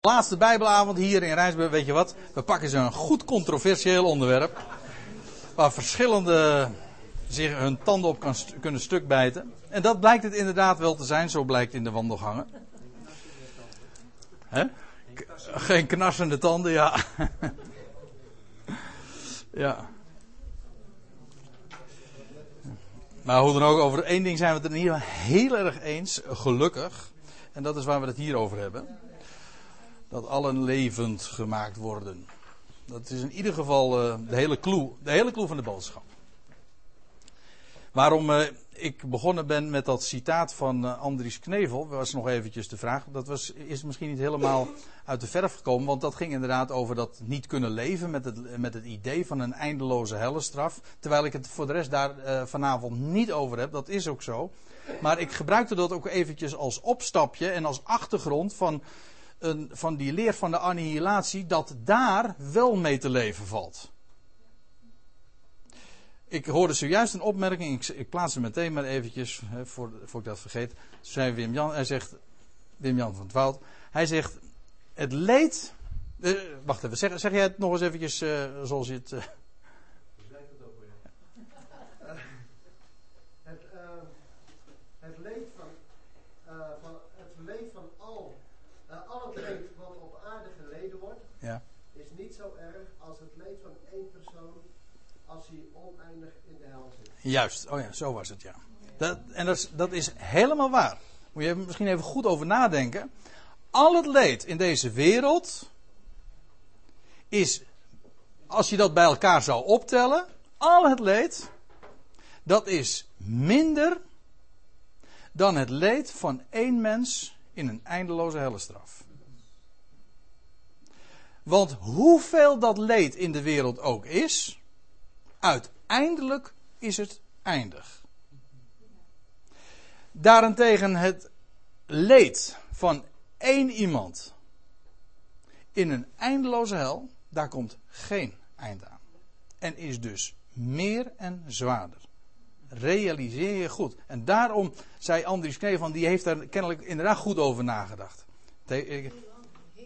Laatste Bijbelavond hier in Rijnsburg, weet je wat? We pakken ze een goed controversieel onderwerp. Waar verschillende zich hun tanden op kan, kunnen stuk bijten. En dat blijkt het inderdaad wel te zijn, zo blijkt in de wandelgangen. Hè? Geen knarsende tanden, ja. ja. Maar hoe dan ook, over één ding zijn we het er in ieder geval heel erg eens, gelukkig. En dat is waar we het hier over hebben dat allen levend gemaakt worden. Dat is in ieder geval uh, de hele clue, de hele clue van de boodschap. Waarom uh, ik begonnen ben met dat citaat van uh, Andries Knevel, was nog eventjes de vraag. Dat was, is misschien niet helemaal uit de verf gekomen, want dat ging inderdaad over dat niet kunnen leven met het, met het idee van een eindeloze hellestraf. Terwijl ik het voor de rest daar vanavond niet over heb, dat is ook zo. Maar ik gebruikte dat ook eventjes als opstapje en als achtergrond van een, van die leer van de annihilatie, dat daar wel mee te leven valt. Ik hoorde zojuist een opmerking, ik, plaats hem meteen maar eventjes, hè, voor, voor ik dat vergeet. Wim Jan, hij zegt, Wim Jan van het Woud, hij zegt, het leed, eh, wacht even, zeg, zeg jij het nog eens eventjes uh, zoals je het... Uh, Juist, oh ja, zo was het ja. Dat, en dat is, dat is helemaal waar. Moet je misschien even goed over nadenken. Al het leed in deze wereld is, als je dat bij elkaar zou optellen, al het leed, dat is minder dan het leed van één mens in een eindeloze hellestraf. Want hoeveel dat leed in de wereld ook is, uiteindelijk is het eindig. Daarentegen het leed van één iemand in een eindeloze hel, daar komt geen eind aan. En is dus meer en zwaarder. Realiseer je goed. En daarom zei Andries van die heeft daar kennelijk inderdaad goed over nagedacht.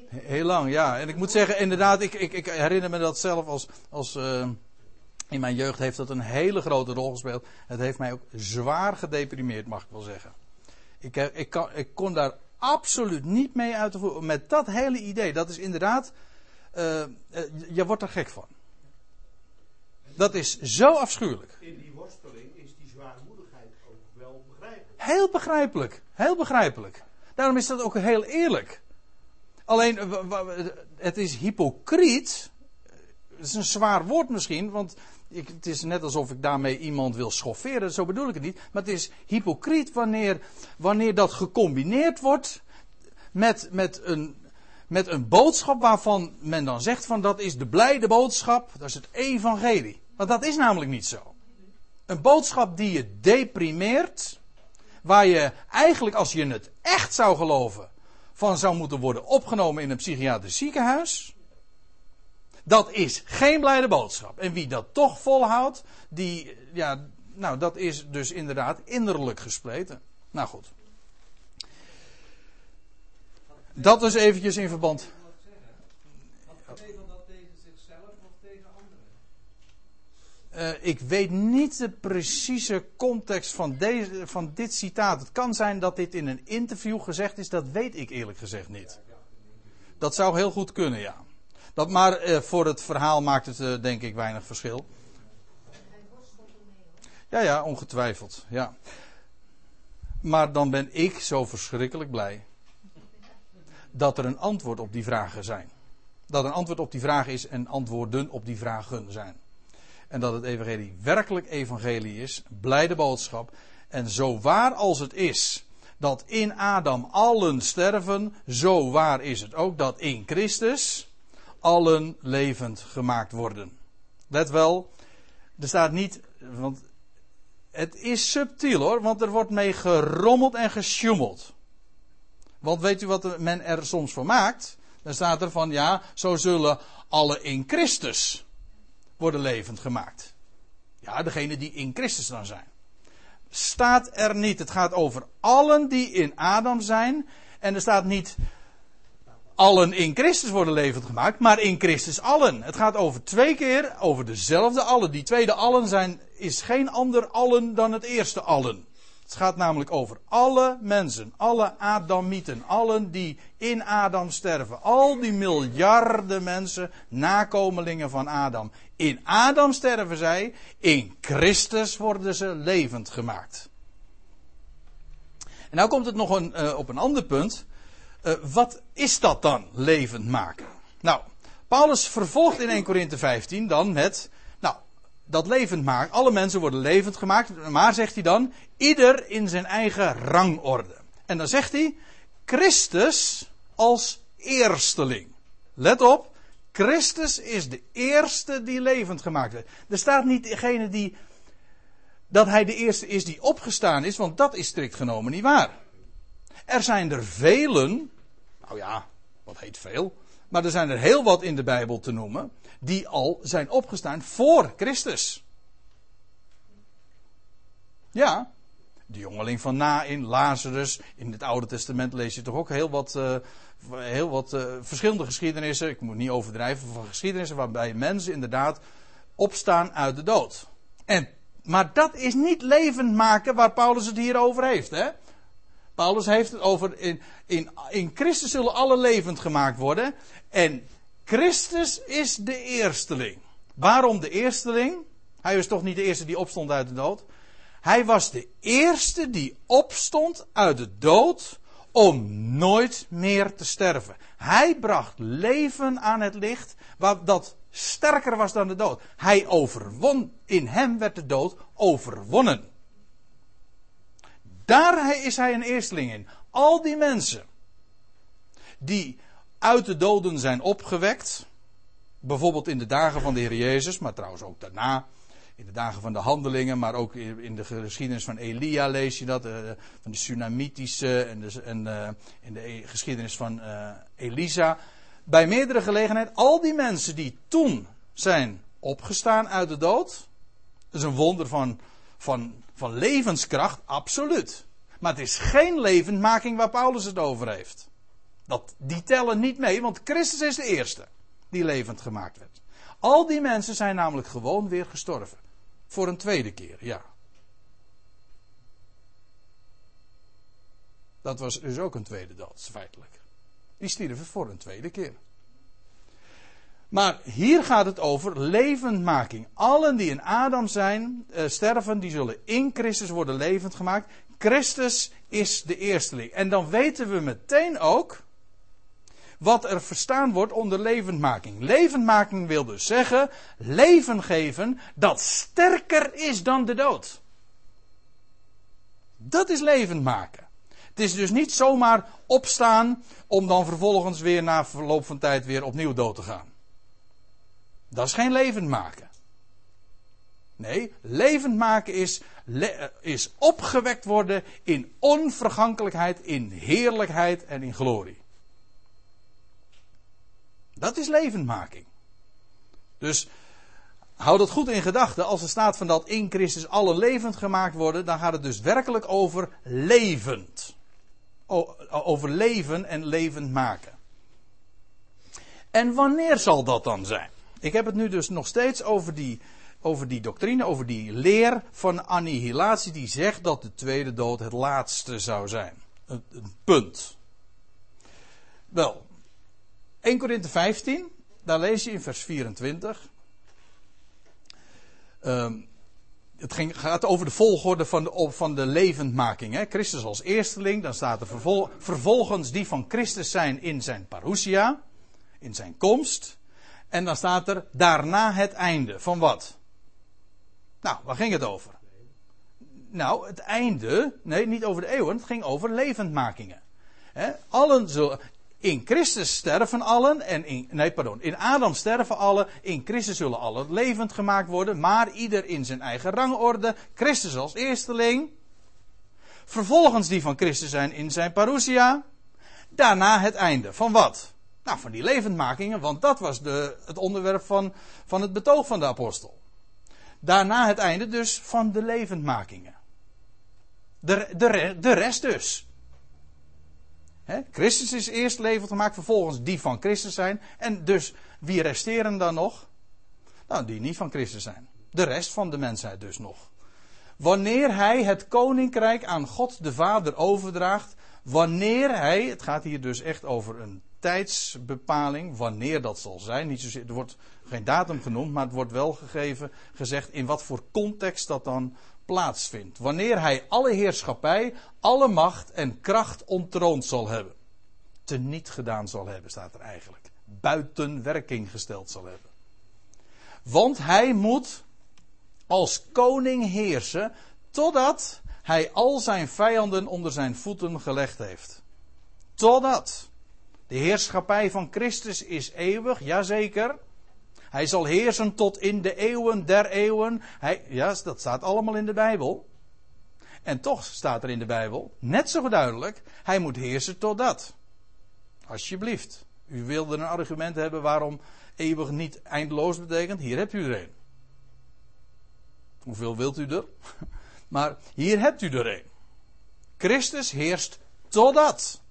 Heel lang, ja. En ik moet zeggen, inderdaad, ik, ik, ik herinner me dat zelf als, als uh, in mijn jeugd heeft dat een hele grote rol gespeeld. Het heeft mij ook zwaar gedeprimeerd, mag ik wel zeggen. Ik, eh, ik, kan, ik kon daar absoluut niet mee uit te voeren. Met dat hele idee, dat is inderdaad. Uh, uh, je wordt er gek van. Dat is zo afschuwelijk. In die worsteling is die zwaarmoedigheid ook wel begrijpelijk. Heel begrijpelijk. Heel begrijpelijk. Daarom is dat ook heel eerlijk. Alleen, het is hypocriet. Het is een zwaar woord misschien, want ik, het is net alsof ik daarmee iemand wil schofferen, zo bedoel ik het niet. Maar het is hypocriet wanneer, wanneer dat gecombineerd wordt met, met, een, met een boodschap waarvan men dan zegt van dat is de blijde boodschap, dat is het evangelie. Want dat is namelijk niet zo. Een boodschap die je deprimeert, waar je eigenlijk als je het echt zou geloven, van zou moeten worden opgenomen in een psychiatrisch ziekenhuis. Dat is geen blijde boodschap. En wie dat toch volhoudt, die, ja, nou, dat is dus inderdaad innerlijk gespleten. Nou goed. Dat dus eventjes in verband. Uh, ik weet niet de precieze context van, deze, van dit citaat. Het kan zijn dat dit in een interview gezegd is, dat weet ik eerlijk gezegd niet. Dat zou heel goed kunnen, ja. Dat, maar eh, voor het verhaal maakt het eh, denk ik weinig verschil. Ja, ja, ongetwijfeld. Ja. Maar dan ben ik zo verschrikkelijk blij dat er een antwoord op die vragen zijn. Dat een antwoord op die vraag is en antwoorden op die vragen zijn. En dat het evangelie werkelijk evangelie is, blijde boodschap. En zo waar als het is dat in Adam allen sterven, zo waar is het ook dat in Christus allen levend gemaakt worden. Let wel, er staat niet, want het is subtiel hoor, want er wordt mee gerommeld en gesjoemeld. Want weet u wat men er soms voor maakt? Dan staat er van ja, zo zullen alle in Christus worden levend gemaakt. Ja, degene die in Christus dan zijn. Staat er niet. Het gaat over allen die in Adam zijn. En er staat niet allen in Christus worden levend gemaakt, maar in Christus allen. Het gaat over twee keer over dezelfde allen. Die tweede allen zijn, is geen ander allen dan het eerste allen. Het gaat namelijk over alle mensen, alle Adamieten, allen die in Adam sterven. Al die miljarden mensen, nakomelingen van Adam. In Adam sterven zij, in Christus worden ze levend gemaakt. En nou komt het nog een, uh, op een ander punt. Uh, wat is dat dan, levend maken? Nou, Paulus vervolgt in 1 Korinthe 15 dan met, nou, dat levend maken. Alle mensen worden levend gemaakt, maar zegt hij dan, ieder in zijn eigen rangorde. En dan zegt hij, Christus als eersteling. Let op, Christus is de eerste die levend gemaakt werd. Er staat niet degene die dat hij de eerste is die opgestaan is, want dat is strikt genomen niet waar. Er zijn er velen, nou ja, wat heet veel, maar er zijn er heel wat in de Bijbel te noemen, die al zijn opgestaan voor Christus. Ja, de jongeling van Nain, Lazarus, in het Oude Testament lees je toch ook heel wat, uh, heel wat uh, verschillende geschiedenissen, ik moet niet overdrijven, van geschiedenissen waarbij mensen inderdaad opstaan uit de dood. En maar dat is niet levend maken waar Paulus het hier over heeft. Hè? Paulus heeft het over in, in, in Christus zullen alle levend gemaakt worden. En Christus is de eersteling. Waarom de eersteling? Hij was toch niet de eerste die opstond uit de dood? Hij was de eerste die opstond uit de dood om nooit meer te sterven. Hij bracht leven aan het licht, dat sterker was dan de dood. Hij overwon, in hem werd de dood overwonnen. Daar is hij een eersteling in. Al die mensen die uit de doden zijn opgewekt, bijvoorbeeld in de dagen van de Heer Jezus, maar trouwens ook daarna, in de dagen van de handelingen, maar ook in de geschiedenis van Elia lees je dat, eh, van de Tsunamitische en, en uh, in de geschiedenis van uh, Elisa bij meerdere gelegenheden al die mensen die toen zijn opgestaan uit de dood. Dat is een wonder van, van, van levenskracht, absoluut. Maar het is geen levendmaking waar Paulus het over heeft. Dat, die tellen niet mee, want Christus is de eerste die levend gemaakt werd. Al die mensen zijn namelijk gewoon weer gestorven. Voor een tweede keer, ja. Dat was dus ook een tweede dood, feitelijk. Die stierven voor een tweede keer. Maar hier gaat het over levendmaking. Allen die in Adam zijn, uh, sterven, die zullen in Christus worden levend gemaakt. Christus is de eersteling. En dan weten we meteen ook wat er verstaan wordt onder levendmaking. Levendmaking wil dus zeggen leven geven dat sterker is dan de dood. Dat is levend maken. Het is dus niet zomaar opstaan om dan vervolgens weer na verloop van tijd weer opnieuw dood te gaan. Dat is geen levend maken. Nee, levend maken is, is opgewekt worden in onvergankelijkheid, in heerlijkheid en in glorie. Dat is levendmaking. Dus houd dat goed in gedachten. Als er staat van dat in Christus alle levend gemaakt worden, dan gaat het dus werkelijk over levend over leven en levend maken. En wanneer zal dat dan zijn? Ik heb het nu dus nog steeds over die, over die doctrine, over die leer van annihilatie die zegt dat de tweede dood het laatste zou zijn. Een, punt. Wel, 1 Korinthe 15, daar lees je in vers 24. Um, het ging, gaat over de volgorde van de, van de levendmaking. Hè? Christus als eersteling, dan staat er vervol, vervolgens die van Christus zijn in zijn parousia, in zijn komst. En dan staat er daarna het einde. Van wat? Nou, waar ging het over? Nou, het einde, nee, niet over de eeuwen, het ging over levendmakingen. Allen zullen, in Christus sterven allen, en in, nee, pardon, in Adam sterven allen, in Christus zullen allen levend gemaakt worden, maar ieder in zijn eigen rangorde, Christus als eersteling, vervolgens die van Christus zijn in zijn parousia, daarna het einde. Van wat? Nou, van die levendmakingen, want dat was de, het onderwerp van, van het betoog van de apostel. Daarna het einde dus van de levendmakingen. De, de, de rest dus? Christus is eerst levend gemaakt, vervolgens die van Christus zijn. En dus wie resteren dan nog? Nou, die niet van Christus zijn. De rest van de mensheid dus nog. Wanneer hij het koninkrijk aan God de Vader overdraagt, wanneer hij, het gaat hier dus echt over een tijdsbepaling, wanneer dat zal zijn. Niet er wordt geen datum genoemd, maar het wordt wel gegeven, gezegd in wat voor context dat dan plaatsvindt. Wanneer hij alle heerschappij, alle macht en kracht ontroond zal hebben. Teniet gedaan zal hebben, staat er eigenlijk. Buiten werking gesteld zal hebben. Want hij moet als koning heersen totdat hij al zijn vijanden onder zijn voeten gelegd heeft. Totdat. De heerschappij van Christus is eeuwig, jazeker. Hij zal heersen tot in de eeuwen der eeuwen. Hij, ja, dat staat allemaal in de Bijbel. En toch staat er in de Bijbel, net zo duidelijk, hij moet heersen tot dat. Alsjeblieft. U wilde een argument hebben waarom eeuwig niet eindeloos betekent. Hier hebt u er een. Hoeveel wilt u er? Maar hier hebt u er een. Christus heerst totdat.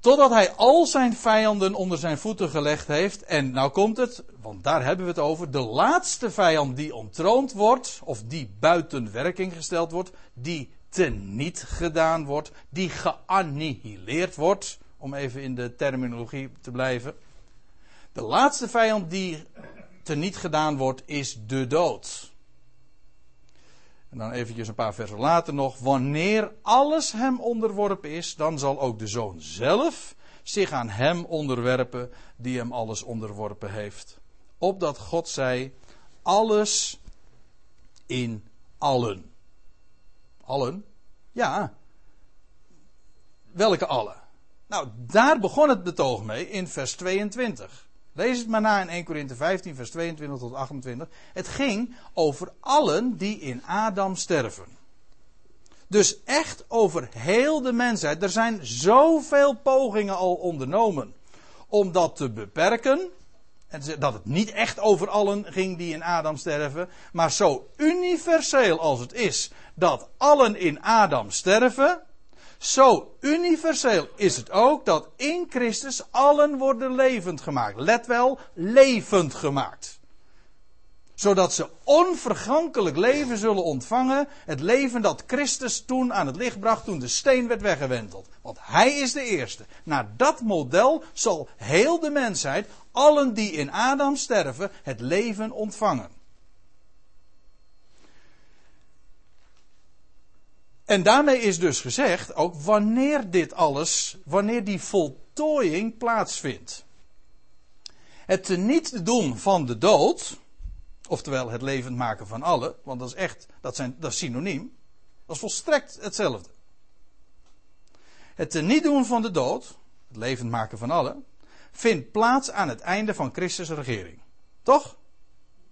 Totdat hij al zijn vijanden onder zijn voeten gelegd heeft. En nou komt het, want daar hebben we het over. De laatste vijand die ontroond wordt, of die buiten werking gesteld wordt, die teniet gedaan wordt, die geannihileerd wordt, om even in de terminologie te blijven. De laatste vijand die teniet gedaan wordt, is de dood. En dan eventjes een paar versen later nog. Wanneer alles hem onderworpen is, dan zal ook de zoon zelf zich aan hem onderwerpen die hem alles onderworpen heeft. Opdat God zei, alles in allen. Allen? Ja. Welke allen? Nou, daar begon het betoog mee in vers 22. Lees het maar na in 1 Korinthe 15, vers 22 tot 28. Het ging over allen die in Adam sterven. Dus echt over heel de mensheid. Er zijn zoveel pogingen al ondernomen om dat te beperken. En dat het niet echt over allen ging die in Adam sterven. Maar zo universeel als het is dat allen in Adam sterven. Zo universeel is het ook dat in Christus allen worden levend gemaakt. Let wel, levend gemaakt. Zodat ze onvergankelijk leven zullen ontvangen. Het leven dat Christus toen aan het licht bracht toen de steen werd weggewenteld. Want hij is de eerste. Naar dat model zal heel de mensheid, allen die in Adam sterven, het leven ontvangen. En daarmee is dus gezegd, ook wanneer dit alles, wanneer die voltooiing plaatsvindt. Het niet doen van de dood, oftewel het levend maken van allen, want dat is echt, dat, zijn, dat synoniem, dat is volstrekt hetzelfde. Het niet doen van de dood, het levend maken van allen, vindt plaats aan het einde van Christus' regering. Toch?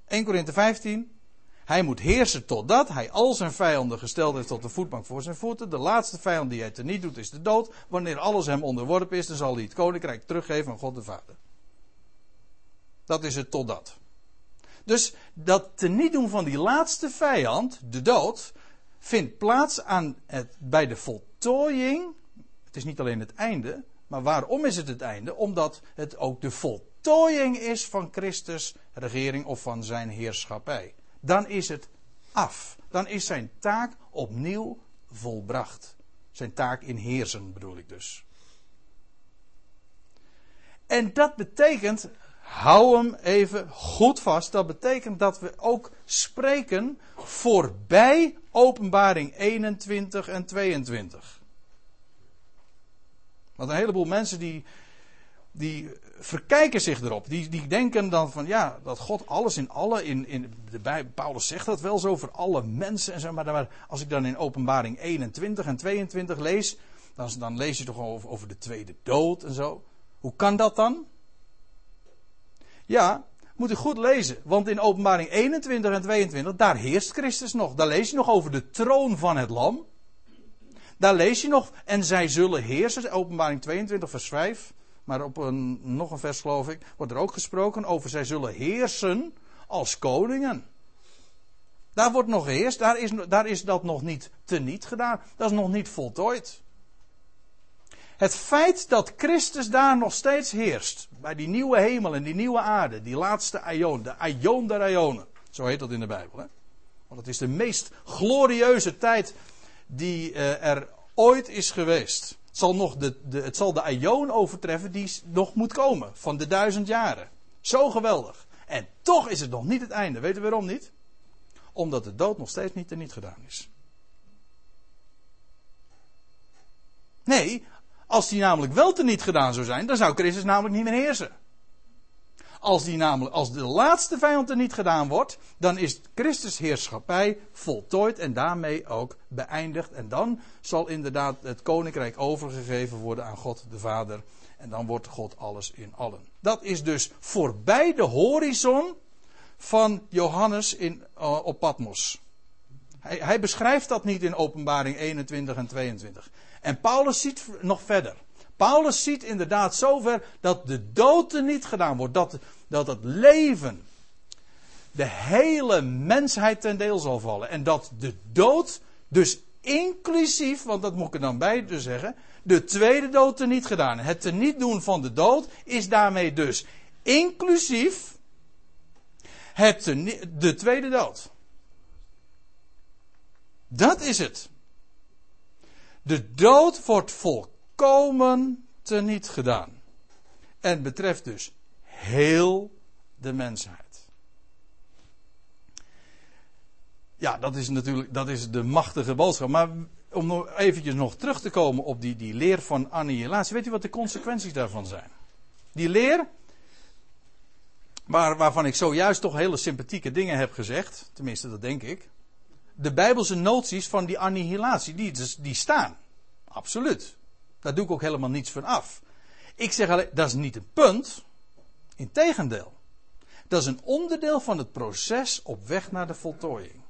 1 Korinthe 15, hij moet heersen totdat hij al zijn vijanden gesteld heeft tot de voetbank voor zijn voeten. De laatste vijand die hij niet doet is de dood. Wanneer alles hem onderworpen is, dan zal hij het koninkrijk teruggeven aan God de Vader. Dat is het totdat. Dus dat teniet doen van die laatste vijand, de dood, vindt plaats aan het, bij de voltooiing. Het is niet alleen het einde, maar waarom is het het einde? Omdat het ook de voltooiing is van Christus' regering of van zijn heerschappij dan is het af. Dan is zijn taak opnieuw volbracht. Zijn taak in heersen bedoel ik dus. En dat betekent, hou hem even goed vast, dat betekent dat we ook spreken voorbij openbaring 21 en 22. Want een heleboel mensen die, die verkijken zich erop. Die, die denken dan van ja, dat God alles in alle, in, in de Bijbel, Paulus zegt dat wel zo voor alle mensen en zo, maar, maar als ik dan in openbaring 21 en 22 lees, dan, dan lees je toch over, over de tweede dood en zo. Hoe kan dat dan? Ja, moet u goed lezen, want in openbaring 21 en 22, daar heerst Christus nog. Daar lees je nog over de troon van het lam. Daar lees je nog, en zij zullen heersen, openbaring 22 vers 5. Maar op een, nog een vers, geloof ik, wordt er ook gesproken over zij zullen heersen als koningen. Daar wordt nog geheerst, daar is, daar is dat nog niet teniet gedaan. Dat is nog niet voltooid. Het feit dat Christus daar nog steeds heerst, bij die nieuwe hemel en die nieuwe aarde, die laatste aion, de aion der aionen, zo heet dat in de Bijbel. Hè? Want het is de meest glorieuze tijd die uh, er ooit is geweest. Zal, nog de, de, het zal de aion overtreffen die nog moet komen, van de duizend jaren. Zo geweldig. En toch is het nog niet het einde. Weet u waarom niet? Omdat de dood nog steeds niet niet gedaan is. Nee, als die namelijk wel niet gedaan zou zijn, dan zou Christus namelijk niet meer heersen. Als, die namelijk, als de laatste vijand er niet gedaan wordt, dan is Christus heerschappij voltooid en daarmee ook beëindigd. En dan zal inderdaad het koninkrijk overgegeven worden aan God de Vader. En dan wordt God alles in allen. Dat is dus voorbij de horizon van Johannes in, uh, op Patmos. Hij, hij beschrijft dat niet in Openbaring 21 en 22. En Paulus ziet nog verder. Paulus ziet inderdaad zover dat de dood er niet gedaan wordt. Dat, dat het leven de hele mensheid ten deel zal vallen. En dat de dood dus inclusief, want dat moet ik er dan bij dus zeggen, de tweede dood er niet gedaan. Het te niet doen van de dood is daarmee dus inclusief het de tweede dood. Dat is het. De dood wordt volkomen teniet gedaan. En betreft dus heel de mensheid. Ja, dat is natuurlijk dat is de machtige boodschap. Maar om nog eventjes nog terug te komen op die, die leer van annihilatie. Weet u wat de consequenties daarvan zijn? Die leer, waar, waarvan ik zojuist toch hele sympathieke dingen heb gezegd. Tenminste, dat denk ik de Bijbelse noties van die annihilatie, die, dus, die staan. Absoluut. Daar doe ik ook helemaal niets van af. Ik zeg alleen, dat is niet een punt. Integendeel. Dat is een onderdeel van het proces op weg naar de voltooiing.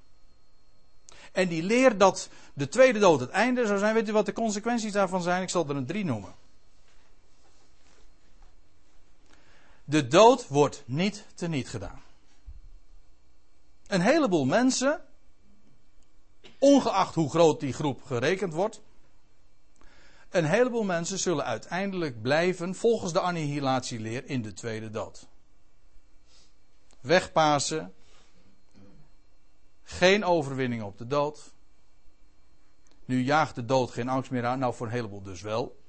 En die leer dat de tweede dood het einde zou zijn. Weet u wat de consequenties daarvan zijn? Ik zal er een drie noemen. De dood wordt niet teniet gedaan. Een heleboel mensen ongeacht hoe groot die groep gerekend wordt. Een heleboel mensen zullen uiteindelijk blijven, volgens de annihilatieleer, in de tweede dood. Wegpasen. Geen overwinning op de dood. Nu jaagt de dood geen angst meer aan. Nou, voor een heleboel dus wel.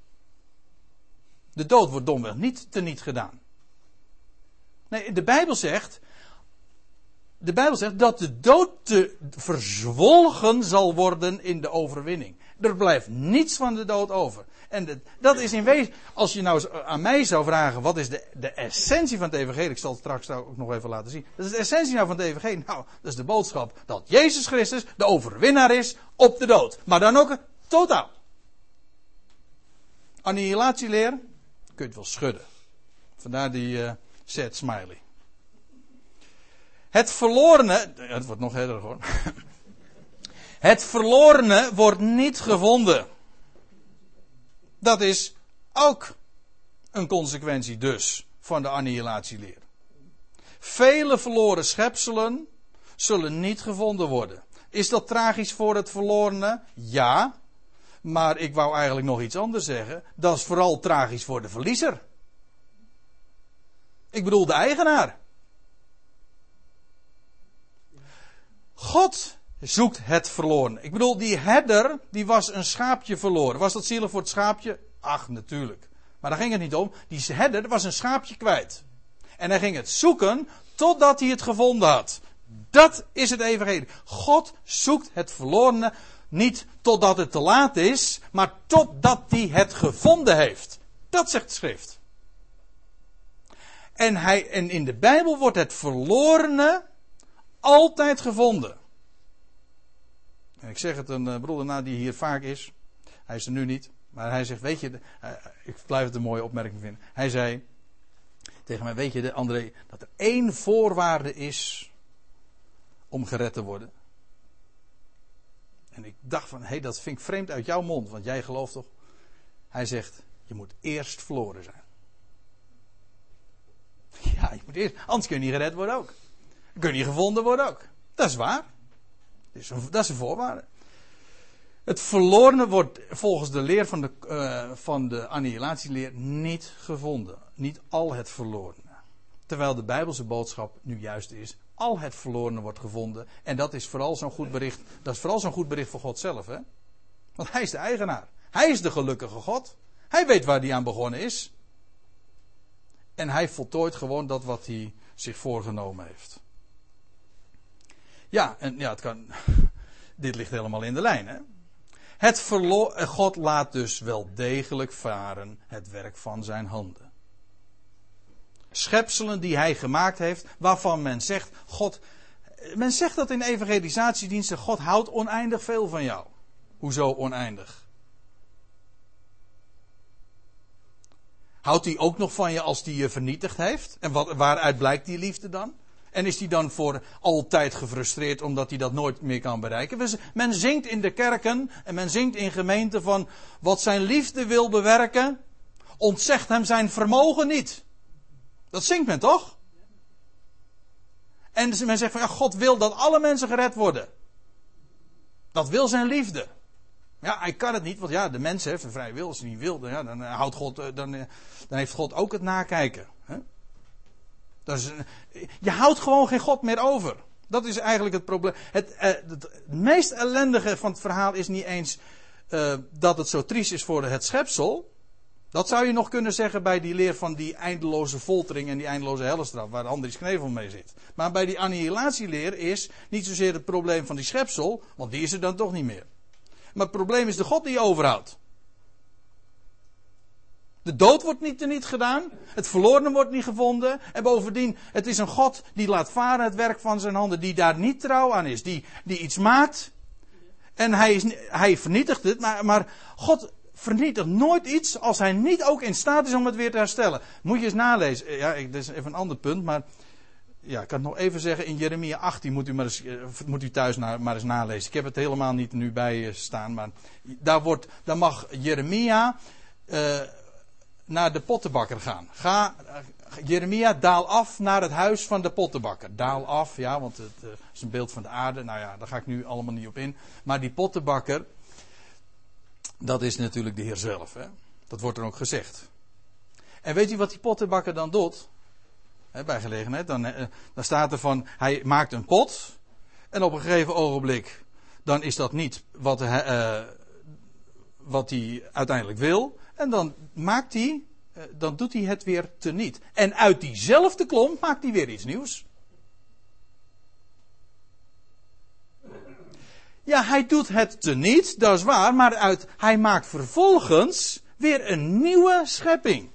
De dood wordt domweg niet teniet gedaan. Nee, de Bijbel zegt de Bijbel zegt dat de dood te verzwolgen zal worden in de overwinning. Er blijft niets van de dood over. En dat is in wezen, als je nou aan mij zou vragen, wat is de, de essentie van het evangelie? Ik zal het straks ook nog even laten zien. Dat is de essentie nou van het evangelie. Nou, dat is de boodschap dat Jezus Christus de overwinnaar is op de dood. Maar dan ook totaal. Annihilatieleer, kun je het wel schudden. Vandaar die uh, sad smiley. Het verlorene, het wordt nog herder hoor. Het verlorene wordt niet gevonden. Dat is ook een consequentie dus van de annihilatieleer. Vele verloren schepselen zullen niet gevonden worden. Is dat tragisch voor het verlorene? Ja. Maar ik wou eigenlijk nog iets anders zeggen. Dat is vooral tragisch voor de verliezer. Ik bedoel de eigenaar. God zoekt het verloren. Ik bedoel, die herder, die was een schaapje verloren. Was dat zielig voor het schaapje? Ach, natuurlijk. Maar daar ging het niet om. Die herder was een schaapje kwijt. En hij ging het zoeken totdat hij het gevonden had. Dat is het evangelie. God zoekt het verlorene niet totdat het te laat is, maar totdat hij het gevonden heeft. Dat zegt de schrift. En, hij, en in de Bijbel wordt het verlorene altijd gevonden. En ik zeg het een uh, broeder na die hier vaak is. Hij is er nu niet. Maar hij zegt, weet je, uh, ik blijf het een mooie opmerking vinden. Hij zei tegen mij, weet je André, dat er één voorwaarde is om gered te worden. En ik dacht van, hé, hey, dat vind ik vreemd uit jouw mond, want jij gelooft toch? Hij zegt, je moet eerst verloren zijn. Ja, je moet eerst, anders kun je niet gered worden ook kun je gevonden worden ook. Dat is waar. Dat is een, dat is voorwaarde. Het verlorene wordt volgens de leer van de, uh, van de annihilatieleer niet gevonden. Niet al het verlorene. Terwijl de Bijbelse boodschap nu juist is: al het verlorene wordt gevonden. En dat is vooral zo'n goed bericht. Dat is vooral zo'n goed bericht voor God zelf, hè? Want hij is de eigenaar. Hij is de gelukkige God. Hij weet waar hij aan begonnen is. En hij voltooit gewoon dat wat hij zich voorgenomen heeft. Ja, en ja, het kan. Dit ligt helemaal in de lijn, hè? Het verlo God laat dus wel degelijk varen het werk van zijn handen. Schepselen die hij gemaakt heeft, waarvan men zegt, God, men zegt dat in evangelisatiediensten, God houdt oneindig veel van jou. Hoezo oneindig? Houdt hij ook nog van je als hij je vernietigd heeft? En wat, waaruit blijkt die liefde dan? En is hij dan voor altijd gefrustreerd omdat hij dat nooit meer kan bereiken? Men zingt in de kerken en men zingt in gemeenten van wat zijn liefde wil bewerken, ontzegt hem zijn vermogen niet. Dat zingt men toch? En men zegt van ja, God wil dat alle mensen gered worden. Dat wil zijn liefde. Ja, hij kan het niet, want ja, de mens heeft een vrije wil. Als hij niet wil, dan, ja, dan, eh, houdt God, eh, dan, eh, dan heeft God ook het nakijken. Is, je houdt gewoon geen God meer over. Dat is eigenlijk het probleem. Het, het, meest ellendige van het verhaal is niet eens uh, dat het zo triest is voor het schepsel. Dat zou je nog kunnen zeggen bij die leer van die eindeloze foltering en die eindeloze hellestraf, waar Andries Knevel mee zit. Maar bij die annihilatieleer is niet zozeer het probleem van die schepsel, want die is er dan toch niet meer. Maar het probleem is de God die je overhoudt. De dood wordt niet teniet gedaan. Het verloren wordt niet gevonden. En bovendien, het is een God die laat varen het werk van zijn handen. Die daar niet trouw aan is. Die, die iets maakt. En hij, is, hij vernietigt het. Maar, maar God vernietigt nooit iets als hij niet ook in staat is om het weer te herstellen. Moet je eens nalezen. Ja, dat is even een ander punt. Maar ja, ik kan het nog even zeggen, in Jeremia 18 moet u, maar eens, eh, moet u thuis maar eens nalezen. Ik heb het helemaal niet nu bij eh, staan, maar daar, wordt, daar mag Jeremia uh, naar de pottenbakker gaan. Ga, Jeremia, daal af naar het huis van de pottenbakker. Daal af, ja, want het uh, is een beeld van de aarde. Nou ja, daar ga ik nu allemaal niet op in. Maar die pottenbakker, dat is natuurlijk de Heer zelf. Hè? Dat wordt er ook gezegd. En weet u wat die pottenbakker dan doet? bij gelegenheid. Dan, eh, dan staat er van, hij maakt een pot. En op een gegeven ogenblik, dan is dat niet wat uh, wat hij uiteindelijk wil. En dan maakt hij, uh, dan doet hij het weer teniet. En uit diezelfde klomp maakt hij weer iets nieuws. Ja, hij doet het teniet, dat is waar, maar uit, hij maakt vervolgens weer een nieuwe schepping.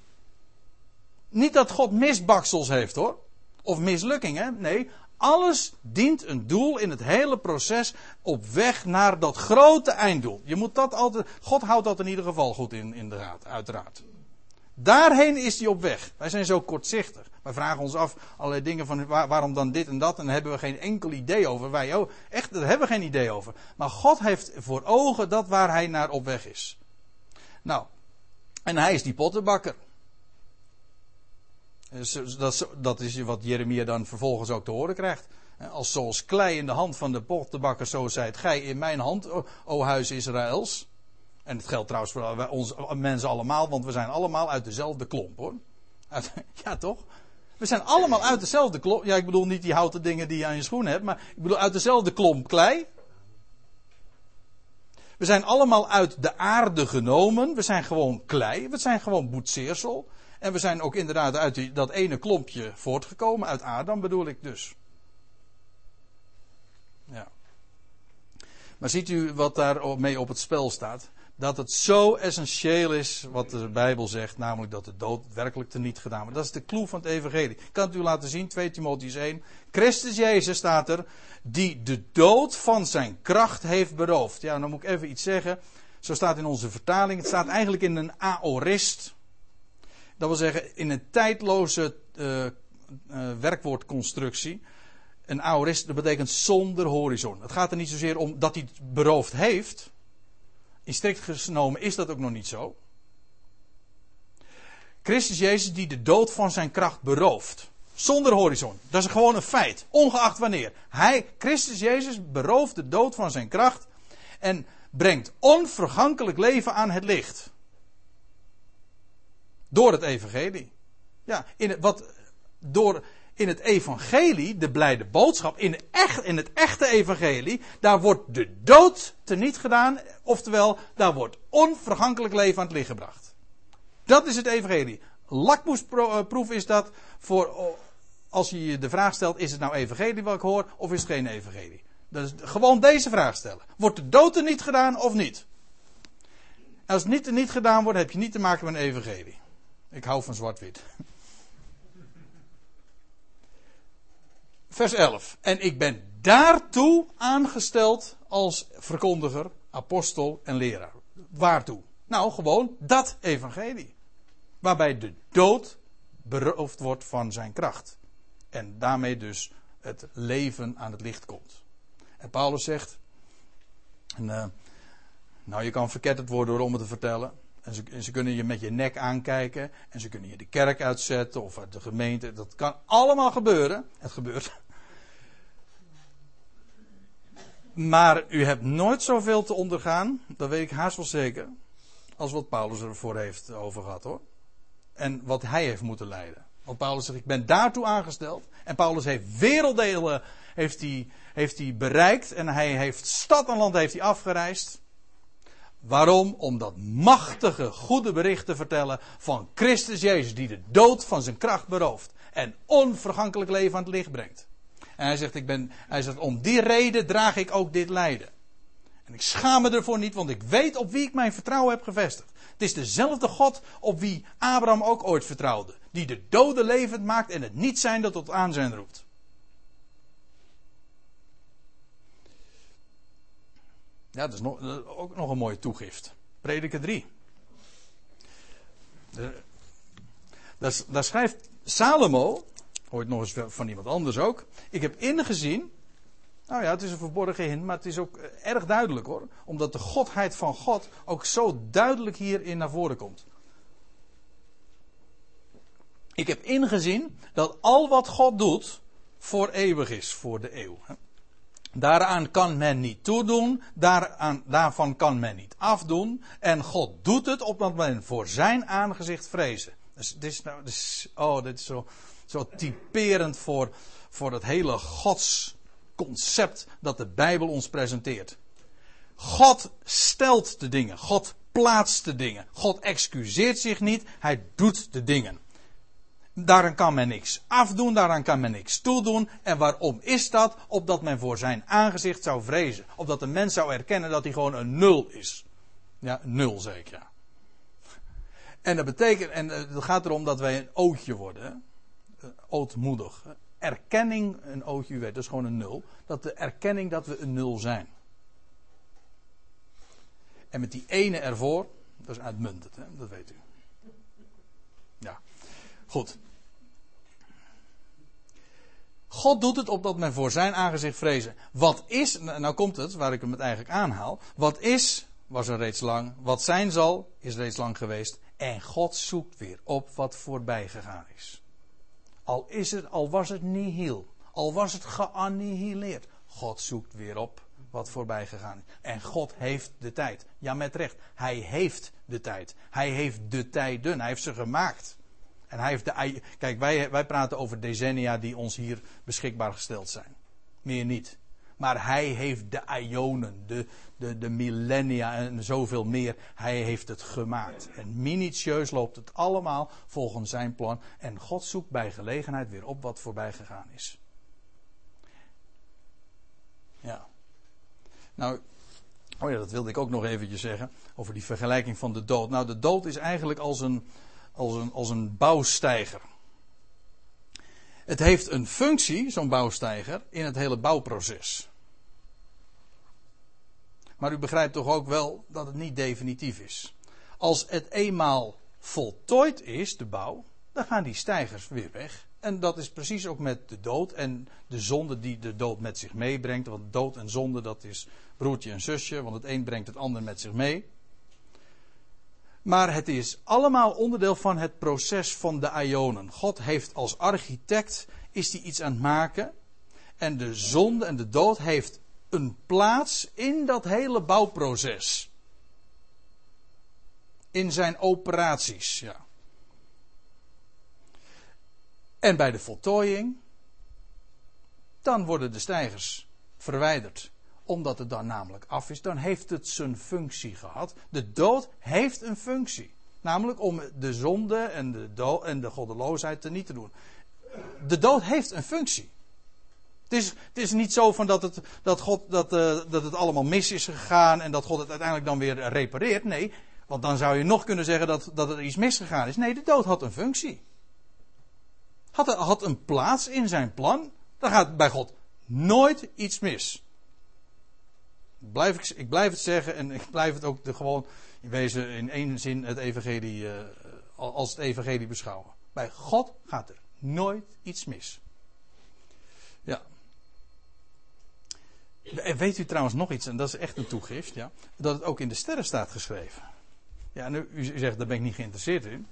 Niet dat God misbaksels heeft hoor. Of mislukkingen. Nee, alles dient een doel in het hele proces op weg naar dat grote einddoel. Je moet dat altijd. God houdt dat in ieder geval goed in, in de raad, uiteraard. Daarheen is hij op weg. Wij zijn zo kortzichtig. Wij vragen ons af allerlei dingen van waarom dan dit en dat. En daar hebben we geen enkel idee over. Wij ook. Echt, daar hebben we geen idee over. Maar God heeft voor ogen dat waar hij naar op weg is. Nou, en hij is die pottenbakker. Dat, dat is wat Jeremia dan vervolgens ook te horen krijgt. Als zoals klei in de hand van de pottenbakker, zo zijt gij in mijn hand, o huis Israëls. En het geldt trouwens voor ons mensen allemaal, want we zijn allemaal uit dezelfde klomp hoor. ja toch? We zijn allemaal uit dezelfde klomp. Ja, ik bedoel niet die houten dingen die je aan je schoen hebt, maar ik bedoel uit dezelfde klomp klei. We zijn allemaal uit de aarde genomen. We zijn gewoon klei. We zijn gewoon boetseersel. En we zijn ook inderdaad uit die, dat ene klompje voortgekomen, uit Adam bedoel ik dus. Ja. Maar ziet u wat daar mee op het spel staat? Dat het zo essentieel is wat de Bijbel zegt, namelijk dat de dood werkelijk teniet gedaan wordt. Dat is de clue van het Evangelie. Ik kan het u laten zien, 2 Timotheus 1. Christus Jezus staat er, die de dood van zijn kracht heeft beroofd. Ja, dan moet ik even iets zeggen. Zo staat in onze vertaling. Het staat eigenlijk in een aorist. Dat wil zeggen, in een tijdloze uh, uh, werkwoordconstructie. Een aorist, dat betekent zonder horizon. Het gaat er niet zozeer om dat hij het beroofd heeft. In strikt genomen is dat ook nog niet zo. Christus Jezus die de dood van zijn kracht berooft. Zonder horizon. Dat is gewoon een feit. Ongeacht wanneer. Hij, Christus Jezus, berooft de dood van zijn kracht. En brengt onvergankelijk leven aan het licht. Door het evangelie. Ja, in het, wat, door, in het evangelie, de blijde boodschap, in, echt, in het echte evangelie, daar wordt de dood teniet gedaan. Oftewel, daar wordt onvergankelijk leven aan het licht gebracht. Dat is het evangelie. Lakmoesproef is dat voor, als je je de vraag stelt, is het nou evangelie wat ik hoor, of is het geen evangelie? Dus gewoon deze vraag stellen. Wordt de dood er niet gedaan of niet? Als het niet er niet gedaan wordt, heb je niet te maken met een evangelie. Ik hou van zwart-wit. Vers 11. En ik ben daartoe aangesteld als verkondiger, apostel en leraar. Waartoe? Nou, gewoon dat evangelie. Waarbij de dood beroofd wordt van zijn kracht. En daarmee dus het leven aan het licht komt. En Paulus zegt. En, uh, nou, je kan verketterd worden door om te vertellen. En ze, kunnen je met je nek aankijken. En ze kunnen je de kerk uitzetten of de gemeente. Dat kan allemaal gebeuren. Het gebeurt. Maar u hebt nooit zoveel te ondergaan. Dat weet ik haast wel zeker. Als wat Paulus ervoor heeft over gehad hoor. En wat hij heeft moeten leiden. Want Paulus zegt, ik ben daartoe aangesteld. En Paulus heeft werelddelen heeft hij, heeft hij bereikt. En hij heeft stad en land heeft hij afgereisd. Waarom? Om dat machtige, goede bericht te vertellen van Christus Jezus, die de dood van zijn kracht berooft. En onvergankelijk leven aan het licht brengt. En hij zegt, ik ben, hij zegt, om die reden draag ik ook dit lijden. En ik schaam me ervoor niet, want ik weet op wie ik mijn vertrouwen heb gevestigd. Het is dezelfde God op wie Abraham ook ooit vertrouwde. Die de doden levend maakt en het niet zijn dat tot aanzijn roept. Ja, dat is nog, ook nog een mooie toegift. Prediker 3. Daar, schrijft Salomo, ooit nog eens van iemand anders ook. Ik heb ingezien. Nou ja, het is een verborgen hint, maar het is ook erg duidelijk hoor. Omdat de godheid van God ook zo duidelijk hierin naar voren komt. Ik heb ingezien dat al wat God doet voor eeuwig is, voor de eeuw. Daaraan kan men niet toedoen, daaraan, daarvan kan men niet afdoen. En God doet het opdat men voor zijn aangezicht vrezen. Dus dit is, nou, dus, oh, dit is zo, zo typerend voor, voor het hele godsconcept dat de Bijbel ons presenteert. God stelt de dingen, God plaatst de dingen. God excuseert zich niet, hij doet de dingen. Daaraan kan men niks afdoen, daaraan kan men niks toedoen. En waarom is dat? Opdat men voor zijn aangezicht zou vrezen. Opdat de mens zou erkennen dat hij gewoon een nul is. Ja, nul zeker, ja. En dat betekent, en eh, het gaat erom dat wij een ootje worden. Eh, ootmoedig. Erkenning, een ootje, u weet, dat is gewoon een nul. Dat de erkenning dat we een nul zijn. En met die ene ervoor, dat is uitmuntend, hè? dat weet u. Ja, goed. God doet het opdat men voor zijn aangezicht vrezen. Wat is, nou, nou komt het, waar ik hem het eigenlijk aanhaal. Wat is, was er reeds lang. Wat zijn zal, is reeds lang geweest. En God zoekt weer op wat voorbij gegaan is. Al is het, al was het nihil. Al was het geannihileerd. God zoekt weer op wat voorbij gegaan is. En God heeft de tijd. Ja, met recht. Hij heeft de tijd. Hij heeft de tijden. Hij heeft ze gemaakt. En hij heeft de. Kijk, wij, wij praten over decennia die ons hier beschikbaar gesteld zijn. Meer niet. Maar hij heeft de ionen, de, de, de millennia en zoveel meer. Hij heeft het gemaakt. En minutieus loopt het allemaal volgens zijn plan. En God zoekt bij gelegenheid weer op wat voorbij gegaan is. Ja. Nou, oh ja, dat wilde ik ook nog eventjes zeggen. Over die vergelijking van de dood. Nou, de dood is eigenlijk als een, als een, als een bouwstijger. Het heeft een functie, zo'n bouwstijger, in het hele bouwproces. Maar u begrijpt toch ook wel dat het niet definitief is. Als het eenmaal voltooid is, de bouw, dan gaan die stijgers weer weg. En dat is precies ook met de dood en de zonde die de dood met zich meebrengt. Want dood en zonde, dat is broertje en zusje, want het een brengt het ander met zich mee. Maar het is allemaal onderdeel van het proces van de Ionen. God heeft als architect is hij iets aan het maken. En de zonde en de dood heeft een plaats in dat hele bouwproces. In zijn operaties, ja. En bij de voltooiing, dan worden de stijgers verwijderd. Omdat het dan namelijk af is, dan heeft het zijn functie gehad. De dood heeft een functie. Namelijk om de zonde en de, en de goddeloosheid te niet te doen. De dood heeft een functie. Het is, het is niet zo van dat het, dat, God, dat, uh, dat het allemaal mis is gegaan en dat God het uiteindelijk dan weer repareert. Nee, want dan zou je nog kunnen zeggen dat, dat er iets misgegaan is. Nee, de dood had een functie. Had, had een plaats in zijn plan. Dan gaat bij God nooit iets mis. Blijf ik, ik blijf het zeggen en ik blijf het ook de, gewoon in wezen in één zin het evangelie, uh, als het evangelie beschouwen. Bij God gaat er nooit iets mis. Ja. En weet u trouwens nog iets, en dat is echt een toegift, ja, dat het ook in de sterren staat geschreven. Ja, nu, u zegt, daar ben ik niet geïnteresseerd in.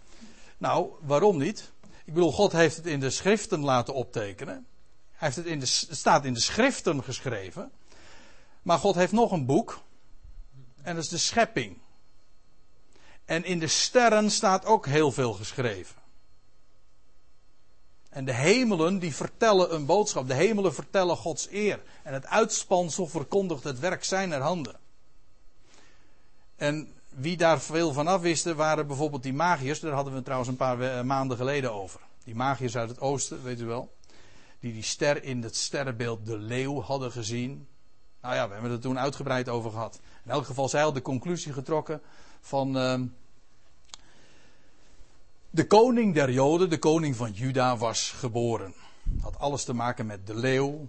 Nou, waarom niet? Ik bedoel, God heeft het in de schriften laten optekenen. Hij heeft het in de, het staat in de schriften geschreven. Maar God heeft nog een boek. En dat is de schepping. En in de sterren staat ook heel veel geschreven. En de hemelen die vertellen een boodschap. De hemelen vertellen Gods eer. En het uitspansel verkondigt het werk zijner handen. En wie daar veel van af wisten waren bijvoorbeeld die magiërs. Daar hadden we trouwens een paar eh, maanden geleden over. Die magiërs uit het oosten, weet u wel. Die die ster in het sterrenbeeld de leeuw hadden gezien. Nou ja, we hebben het toen uitgebreid over gehad. In elk geval, zij hadden de conclusie getrokken van. Uh, de koning der Joden, de koning van Juda, was geboren. Had alles te maken met de leeuw.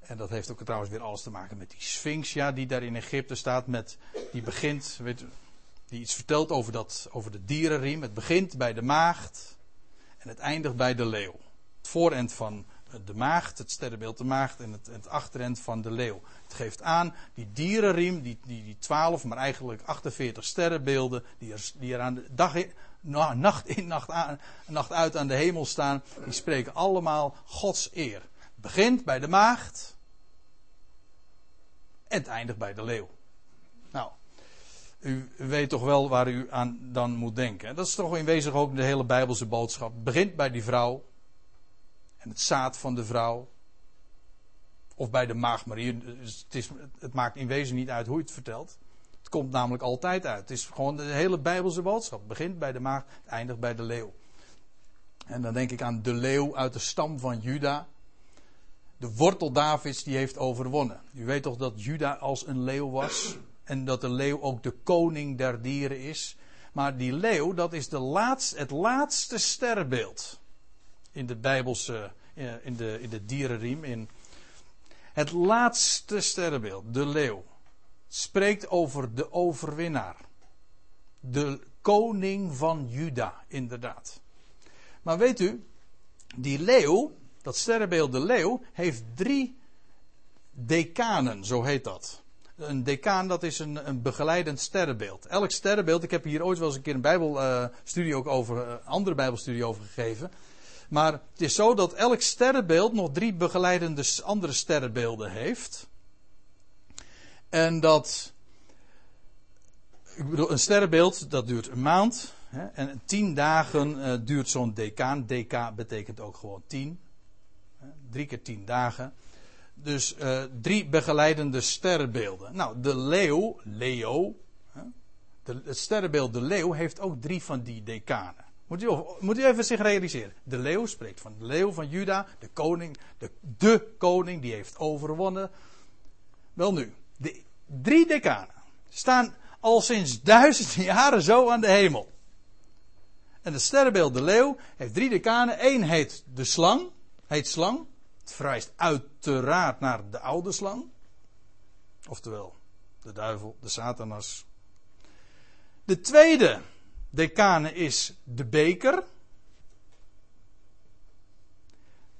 En dat heeft ook trouwens weer alles te maken met die Sphinx, ja, die daar in Egypte staat. Met, die begint, weet, die iets vertelt over, dat, over de dierenriem. Het begint bij de maagd en het eindigt bij de leeuw. Het voorend van de maagd, het sterrenbeeld de maagd en het, achterend van de leeuw. Het geeft aan, die dierenriem, die, die, die 12, maar eigenlijk 48 sterrenbeelden, die er, aan de dag in, nacht in, nacht, aan, nacht uit aan de hemel staan, die spreken allemaal Gods eer. Begint bij de maagd en het eindigt bij de leeuw. Nou, u weet toch wel waar u aan dan moet denken. Dat is toch in wezen ook de hele Bijbelse boodschap. Begint bij die vrouw het zaad van de vrouw. Of bij de maagd Marie. Het, is, het maakt in wezen niet uit hoe je het vertelt. Het komt namelijk altijd uit. Het is gewoon de hele Bijbelse boodschap. Begint bij de maagd, het eindigt bij de leeuw. En dan denk ik aan de leeuw uit de stam van Juda. De wortel Davids die heeft overwonnen. U weet toch dat Juda als een leeuw was? En dat de leeuw ook de koning der dieren is. Maar die leeuw, dat is de laatste, het laatste sterrenbeeld. In de Bijbelse, in de, in de dierenriem. In het laatste sterrenbeeld, de leeuw spreekt over de overwinnaar. De koning van Juda, inderdaad. Maar weet u, die leeuw, dat sterrenbeeld de leeuw, heeft drie decanen, zo heet dat. Een decaan, dat is een, een begeleidend sterrenbeeld. Elk sterrenbeeld, ik heb hier ooit wel eens een keer een bijbelstudie ook over, een eh, andere bijbelstudie over gegeven. Maar het is zo dat elk sterrenbeeld nog drie begeleidende andere sterrenbeelden heeft. En dat. Ik bedoel, een sterrenbeeld dat duurt een maand. Hè, en tien dagen uh, duurt zo'n decaan. Deka betekent ook gewoon tien. Hè, drie keer tien dagen. Dus uh, drie begeleidende sterrenbeelden. Nou, de leeuw, Leo. Hè, het sterrenbeeld de leeuw heeft ook drie van die decanen. Moet u, moet even zich realiseren. De leeuw spreekt van de leeuw van Juda, de koning, de, de koning die heeft overwonnen. Wel nu, de drie decanen staan al sinds duizenden jaren zo aan de hemel. En het sterrenbeeld de leeuw heeft drie decanen. Eén heet de slang, heet slang. Het verwijst uiteraard naar de oude slang. Oftewel, de duivel, de satanas. De tweede decane is de beker.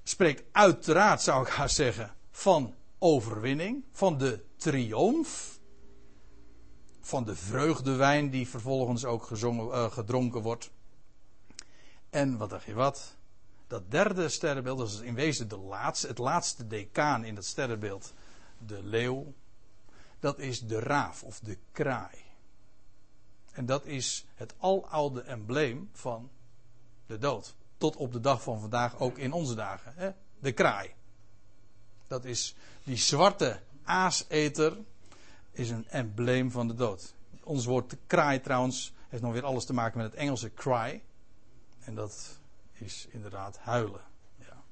Spreekt uiteraard, zou ik haar zeggen, van overwinning, van de triomf. Van de vreugdewijn die vervolgens ook gezongen, uh, gedronken wordt. En wat dacht je wat? Dat derde sterrenbeeld, dat is in wezen de laatste, het laatste decaan in het sterrenbeeld de leeuw, dat is de raaf of de kraai. En dat is het aloude embleem van de dood. Tot op de dag van vandaag, ook in onze dagen. Hè? De kraai. Dat is die zwarte aaseter, is een embleem van de dood. Ons woord kraai trouwens heeft nog weer alles te maken met het Engelse cry. En dat is inderdaad huilen. Ja.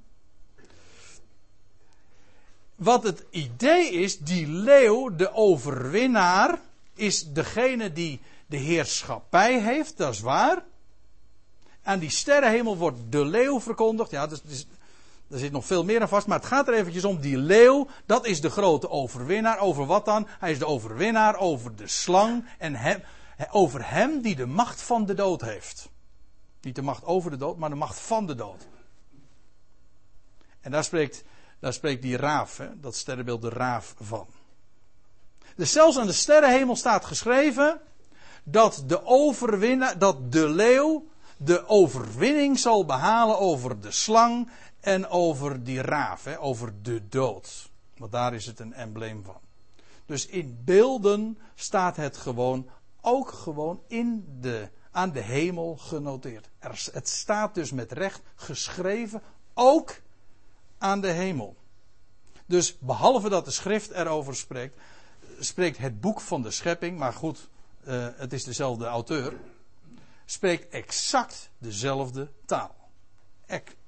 Wat het idee is, die leeuw, de overwinnaar, is degene die de heerschappij heeft, dat is waar. Aan die sterrenhemel wordt de leeuw verkondigd. Ja, dus, dus, er zit nog veel meer aan vast, maar het gaat er eventjes om. Die leeuw, dat is de grote overwinnaar. Over wat dan? Hij is de overwinnaar over de slang en over hem die de macht van de dood heeft. Niet de macht over de dood, maar de macht van de dood. En daar spreekt, daar spreekt die raaf, hè, dat sterrenbeeld de raaf van. Dus zelfs aan de sterrenhemel staat geschreven dat de overwinnaar, dat de leeuw de overwinning zal behalen over de slang en over die raaf, hè, over de dood. Want daar is het een embleem van. Dus in beelden staat het gewoon, ook gewoon in de, aan de hemel genoteerd. Er, het staat dus met recht geschreven, ook aan de hemel. Dus behalve dat de schrift erover spreekt, spreekt het boek van de schepping, maar goed, uh, het is dezelfde auteur, spreekt exact dezelfde taal.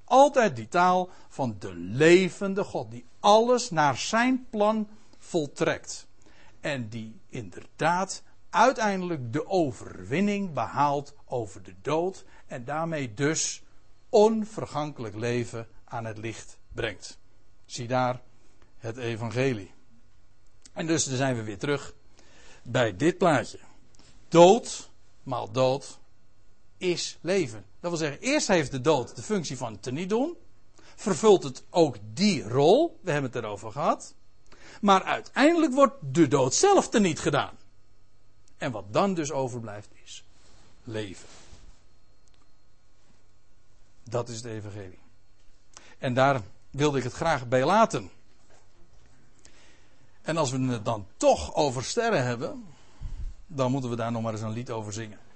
Altijd die taal van de levende God, die alles naar zijn plan voltrekt. En die inderdaad uiteindelijk de overwinning behaalt over de dood en daarmee dus onvergankelijk leven aan het licht brengt. Zie daar het evangelie. En dus dan zijn we weer terug bij dit plaatje. Dood, maal dood, is leven. Dat wil zeggen, eerst heeft de dood de functie van teniet doen. Vervult het ook die rol. We hebben het erover gehad. Maar uiteindelijk wordt de dood zelf teniet gedaan. En wat dan dus overblijft is leven. Dat is het evangelie. En daar wilde ik het graag bij laten. En als we het dan toch over sterren hebben, dan moeten we daar nog maar eens een lied over zingen.